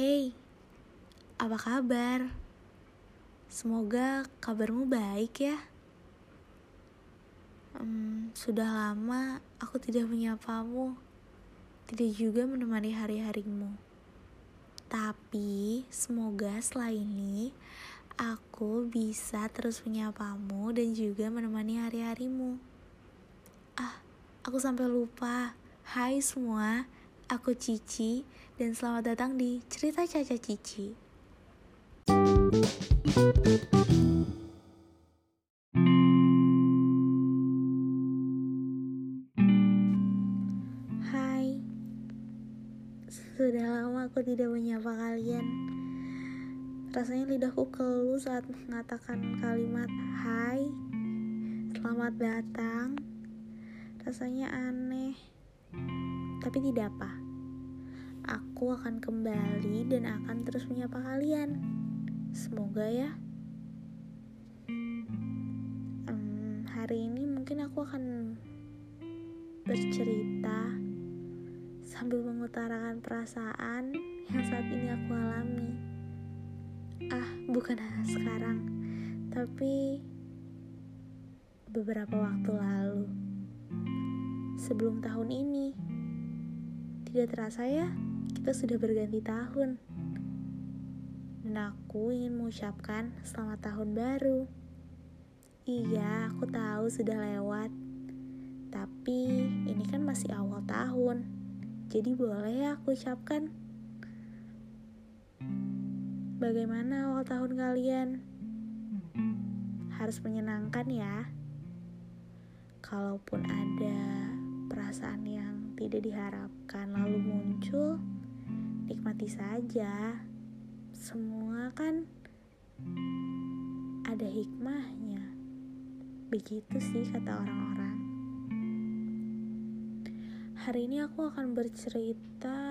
Hey, apa kabar? Semoga kabarmu baik ya. Hmm, sudah lama aku tidak menyapamu, tidak juga menemani hari-harimu. Tapi semoga setelah ini aku bisa terus menyapamu dan juga menemani hari-harimu. Ah, aku sampai lupa. Hai semua, aku Cici dan selamat datang di Cerita Caca Cici. Hai, sudah lama aku tidak menyapa kalian. Rasanya lidahku keluh saat mengatakan kalimat "Hai, selamat datang". Rasanya aneh, tapi tidak apa. Aku akan kembali dan akan terus menyapa kalian. Semoga ya. Um, hari ini mungkin aku akan bercerita sambil mengutarakan perasaan yang saat ini aku alami. Ah, bukan sekarang, tapi beberapa waktu lalu. Sebelum tahun ini, tidak terasa ya, kita sudah berganti tahun. Dan aku ingin mengucapkan selamat tahun baru. Iya, aku tahu sudah lewat. Tapi ini kan masih awal tahun. Jadi boleh ya aku ucapkan. Bagaimana awal tahun kalian? Harus menyenangkan ya. Kalaupun ada perasaan yang tidak diharapkan lalu muncul, nikmati saja. Semua kan ada hikmahnya. Begitu sih kata orang-orang. Hari ini aku akan bercerita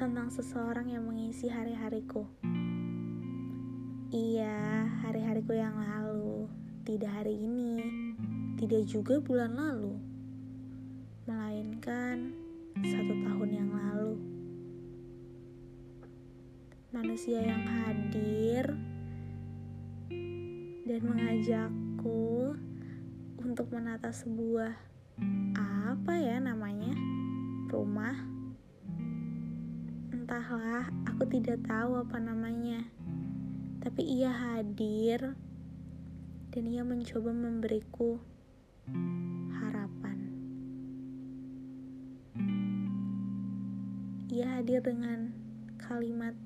tentang seseorang yang mengisi hari-hariku. Iya, hari-hariku yang lalu, tidak hari ini, tidak juga bulan lalu, melainkan Manusia yang hadir dan mengajakku untuk menata sebuah apa ya namanya? Rumah. Entahlah aku tidak tahu apa namanya. Tapi ia hadir dan ia mencoba memberiku harapan. Ia hadir dengan kalimat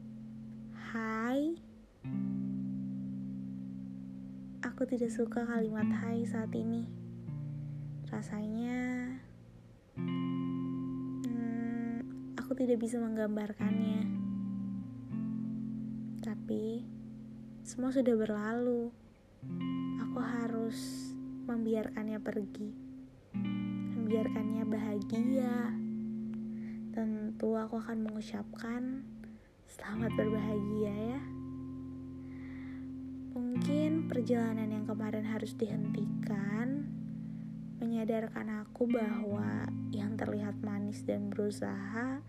hai. Aku tidak suka kalimat hai saat ini. Rasanya hmm, aku tidak bisa menggambarkannya. Tapi semua sudah berlalu. Aku harus membiarkannya pergi. Membiarkannya bahagia. Tentu aku akan mengucapkan selamat berbahagia ya mungkin perjalanan yang kemarin harus dihentikan menyadarkan aku bahwa yang terlihat manis dan berusaha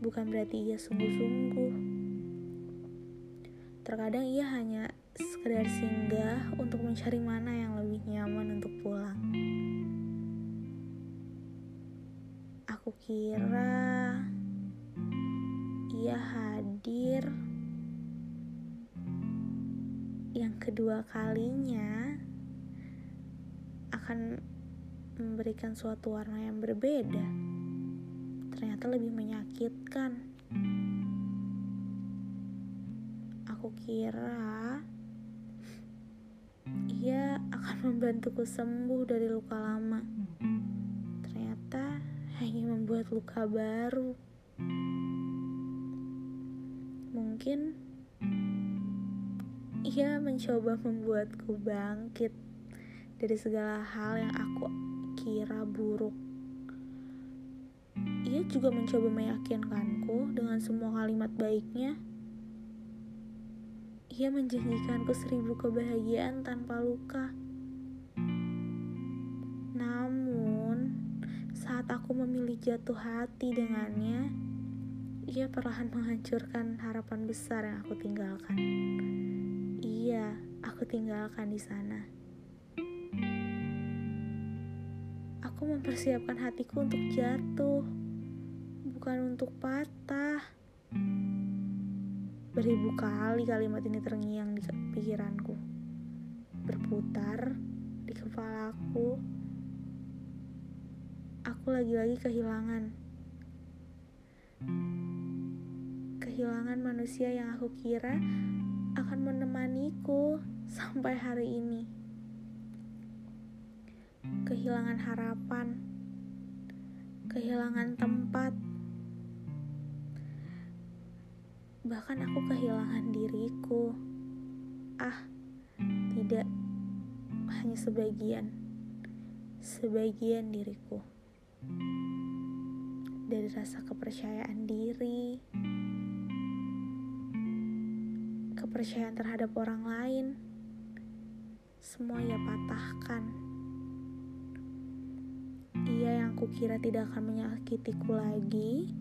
bukan berarti ia sungguh-sungguh. Terkadang ia hanya sekedar singgah untuk mencari mana yang lebih nyaman untuk pulang. Aku kira ia hadir yang kedua kalinya akan memberikan suatu warna yang berbeda. Ternyata lebih menyakitkan. Aku kira ia akan membantuku sembuh dari luka lama. Ternyata hanya membuat luka baru. Mungkin ia mencoba membuatku bangkit dari segala hal yang aku kira buruk. Ia juga mencoba meyakinkanku dengan semua kalimat baiknya. Ia menjanjikanku seribu kebahagiaan tanpa luka. Namun, saat aku memilih jatuh hati dengannya, ia perlahan menghancurkan harapan besar yang aku tinggalkan. Iya, aku tinggalkan di sana. Aku mempersiapkan hatiku untuk jatuh, bukan untuk patah. Beribu kali kalimat ini terngiang di pikiranku, berputar di kepalaku. Aku lagi-lagi kehilangan kehilangan manusia yang aku kira akan menemaniku sampai hari ini. Kehilangan harapan, kehilangan tempat, bahkan aku kehilangan diriku. Ah, tidak hanya sebagian, sebagian diriku dari rasa kepercayaan diri, kepercayaan terhadap orang lain, semua ia patahkan. Ia yang kukira tidak akan menyakitiku lagi,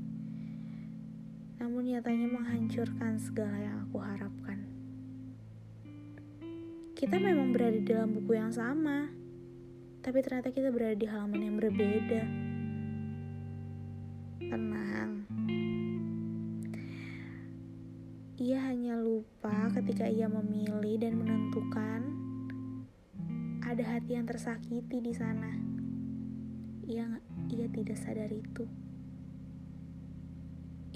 namun nyatanya menghancurkan segala yang aku harapkan. Kita memang berada di dalam buku yang sama, tapi ternyata kita berada di halaman yang berbeda. Tenang, ia hanya lupa ketika ia memilih dan menentukan ada hati yang tersakiti di sana. Ia ia tidak sadar itu.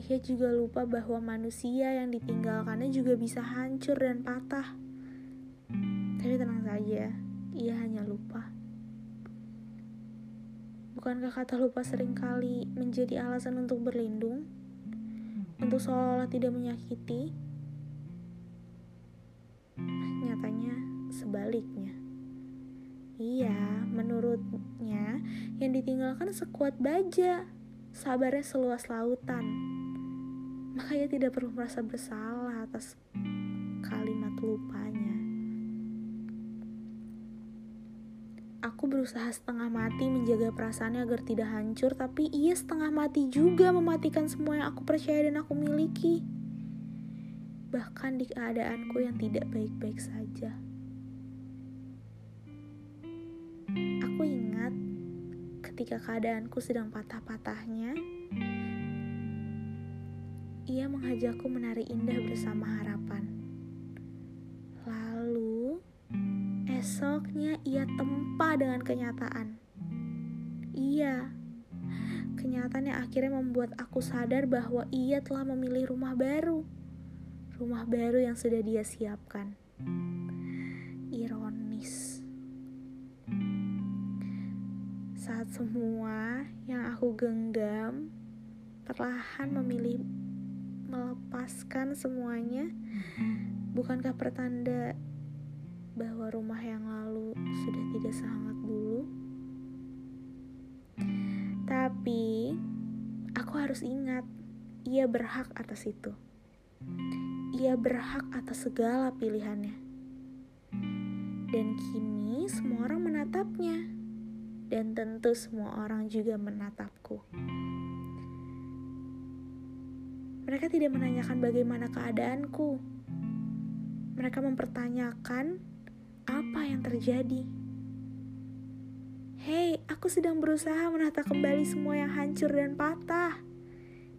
Ia juga lupa bahwa manusia yang ditinggalkannya juga bisa hancur dan patah. Tapi tenang saja, ia hanya lupa. Bukankah kata lupa sering kali menjadi alasan untuk berlindung? Untuk seolah-olah tidak menyakiti, nyatanya sebaliknya. Iya, menurutnya yang ditinggalkan sekuat baja, sabarnya seluas lautan. Makanya tidak perlu merasa bersalah atas kalimat lupanya. Aku berusaha setengah mati menjaga perasaannya agar tidak hancur, tapi ia setengah mati juga mematikan semua yang aku percaya dan aku miliki. Bahkan di keadaanku yang tidak baik-baik saja. Aku ingat ketika keadaanku sedang patah-patahnya, ia mengajakku menari indah bersama harapan. Esoknya ia tempa dengan kenyataan. Iya, kenyataan yang akhirnya membuat aku sadar bahwa ia telah memilih rumah baru. Rumah baru yang sudah dia siapkan. Ironis. Saat semua yang aku genggam perlahan memilih melepaskan semuanya, bukankah pertanda bahwa rumah yang lalu sudah tidak sehangat dulu. Tapi aku harus ingat, ia berhak atas itu. Ia berhak atas segala pilihannya. Dan kini semua orang menatapnya. Dan tentu semua orang juga menatapku. Mereka tidak menanyakan bagaimana keadaanku. Mereka mempertanyakan apa yang terjadi? Hei, aku sedang berusaha menata kembali semua yang hancur dan patah.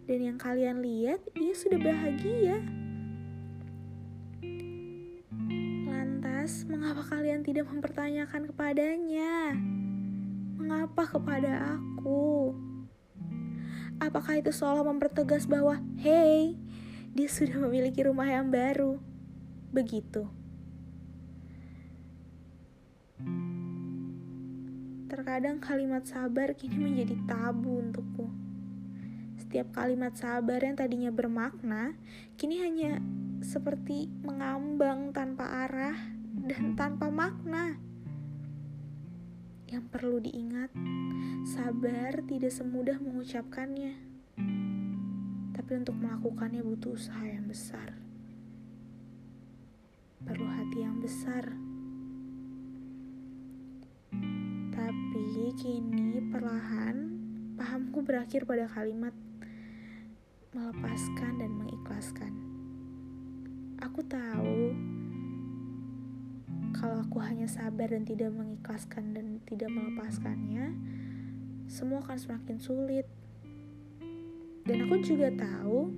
Dan yang kalian lihat, ia sudah bahagia. Lantas, mengapa kalian tidak mempertanyakan kepadanya? Mengapa kepada aku? Apakah itu seolah mempertegas bahwa, hei, dia sudah memiliki rumah yang baru? Begitu. Terkadang kalimat sabar kini menjadi tabu untukku. Setiap kalimat sabar yang tadinya bermakna, kini hanya seperti mengambang tanpa arah dan tanpa makna. Yang perlu diingat, sabar tidak semudah mengucapkannya. Tapi untuk melakukannya butuh usaha yang besar. Perlu hati yang besar. Kini perlahan pahamku berakhir pada kalimat melepaskan dan mengikhlaskan. Aku tahu kalau aku hanya sabar dan tidak mengikhlaskan dan tidak melepaskannya, semua akan semakin sulit. Dan aku juga tahu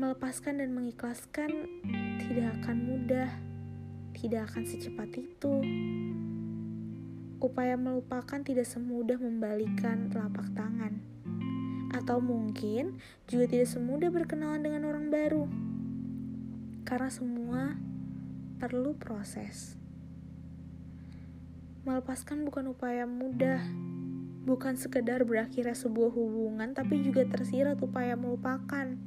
melepaskan dan mengikhlaskan tidak akan mudah, tidak akan secepat itu. Upaya melupakan tidak semudah membalikan telapak tangan, atau mungkin juga tidak semudah berkenalan dengan orang baru, karena semua perlu proses. Melepaskan bukan upaya mudah, bukan sekedar berakhirnya sebuah hubungan, tapi juga tersirat upaya melupakan.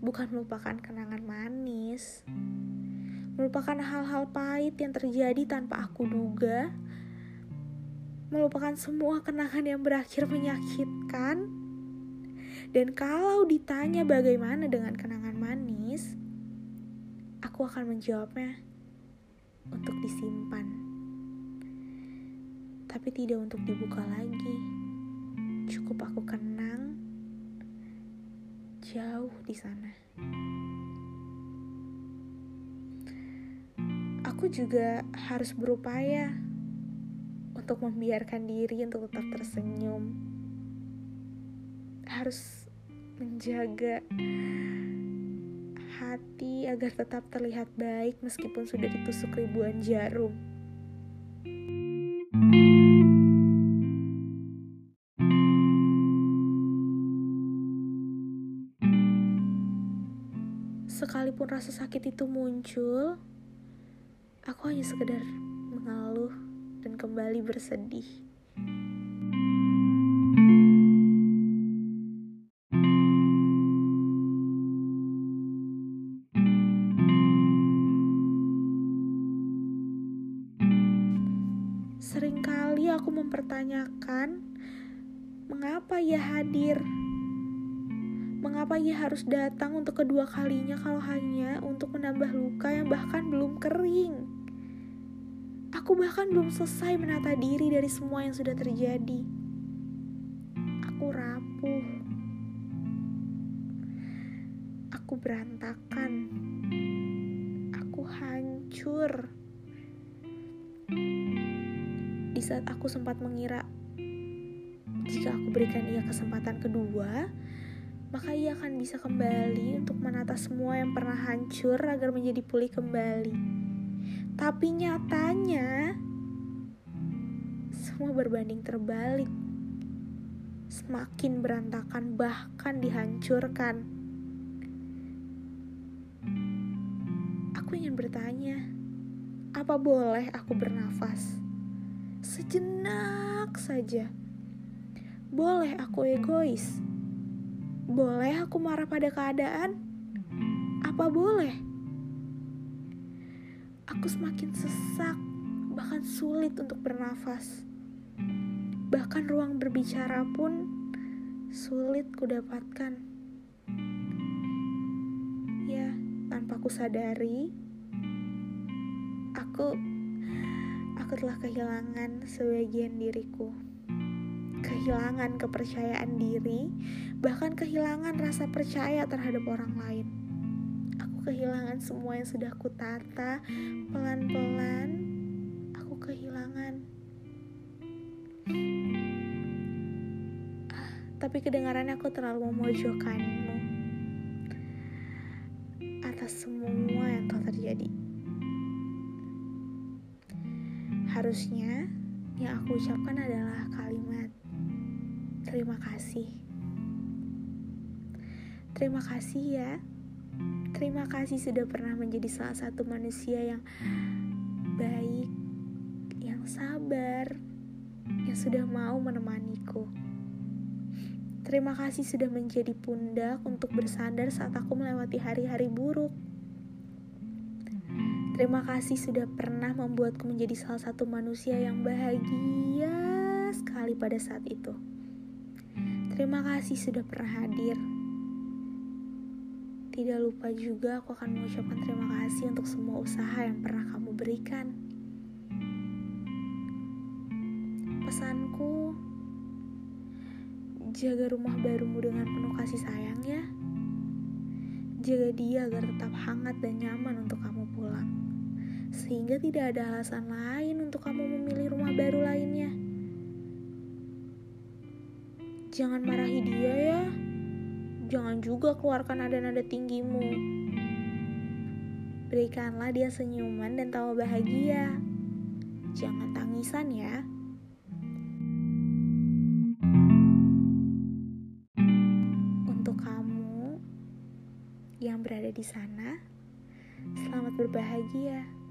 Bukan melupakan kenangan manis, melupakan hal-hal pahit yang terjadi tanpa aku duga, melupakan semua kenangan yang berakhir menyakitkan. Dan kalau ditanya bagaimana dengan kenangan manis, aku akan menjawabnya untuk disimpan, tapi tidak untuk dibuka lagi. Cukup aku kenang jauh di sana. Aku juga harus berupaya untuk membiarkan diri untuk tetap tersenyum. Harus menjaga hati agar tetap terlihat baik meskipun sudah ditusuk ribuan jarum. Sekalipun rasa sakit itu muncul, aku hanya sekedar mengeluh dan kembali bersedih. Seringkali aku mempertanyakan mengapa ia hadir. Mengapa ia harus datang untuk kedua kalinya kalau hanya untuk menambah luka yang bahkan belum kering? Aku bahkan belum selesai menata diri dari semua yang sudah terjadi. Aku rapuh. Aku berantakan. Aku hancur di saat aku sempat mengira jika aku berikan ia kesempatan kedua, maka ia akan bisa kembali untuk menata semua yang pernah hancur agar menjadi pulih kembali. Tapi nyatanya, semua berbanding terbalik. Semakin berantakan, bahkan dihancurkan. Aku ingin bertanya, apa boleh aku bernafas? sejenak saja. Boleh aku egois? Boleh aku marah pada keadaan? Apa boleh? Aku semakin sesak, bahkan sulit untuk bernafas. Bahkan ruang berbicara pun sulit kudapatkan. Ya, tanpa ku sadari, aku aku telah kehilangan sebagian diriku. Kehilangan kepercayaan diri, bahkan kehilangan rasa percaya terhadap orang lain. Kehilangan semua yang sudah ku tata, pelan-pelan aku kehilangan. Tapi kedengarannya aku terlalu memojokkanmu atas semua yang telah terjadi. Harusnya yang aku ucapkan adalah kalimat terima kasih. Terima kasih ya. Terima kasih sudah pernah menjadi salah satu manusia yang baik, yang sabar, yang sudah mau menemaniku. Terima kasih sudah menjadi pundak untuk bersandar saat aku melewati hari-hari buruk. Terima kasih sudah pernah membuatku menjadi salah satu manusia yang bahagia sekali pada saat itu. Terima kasih sudah pernah hadir. Tidak lupa juga aku akan mengucapkan terima kasih untuk semua usaha yang pernah kamu berikan. Pesanku, Jaga rumah barumu dengan penuh kasih sayang ya. Jaga dia agar tetap hangat dan nyaman untuk kamu pulang. Sehingga tidak ada alasan lain untuk kamu memilih rumah baru lainnya. Jangan marahi dia ya. Jangan juga keluarkan nada-nada tinggimu. Berikanlah dia senyuman dan tawa bahagia. Jangan tangisan ya. yang berada di sana, selamat berbahagia.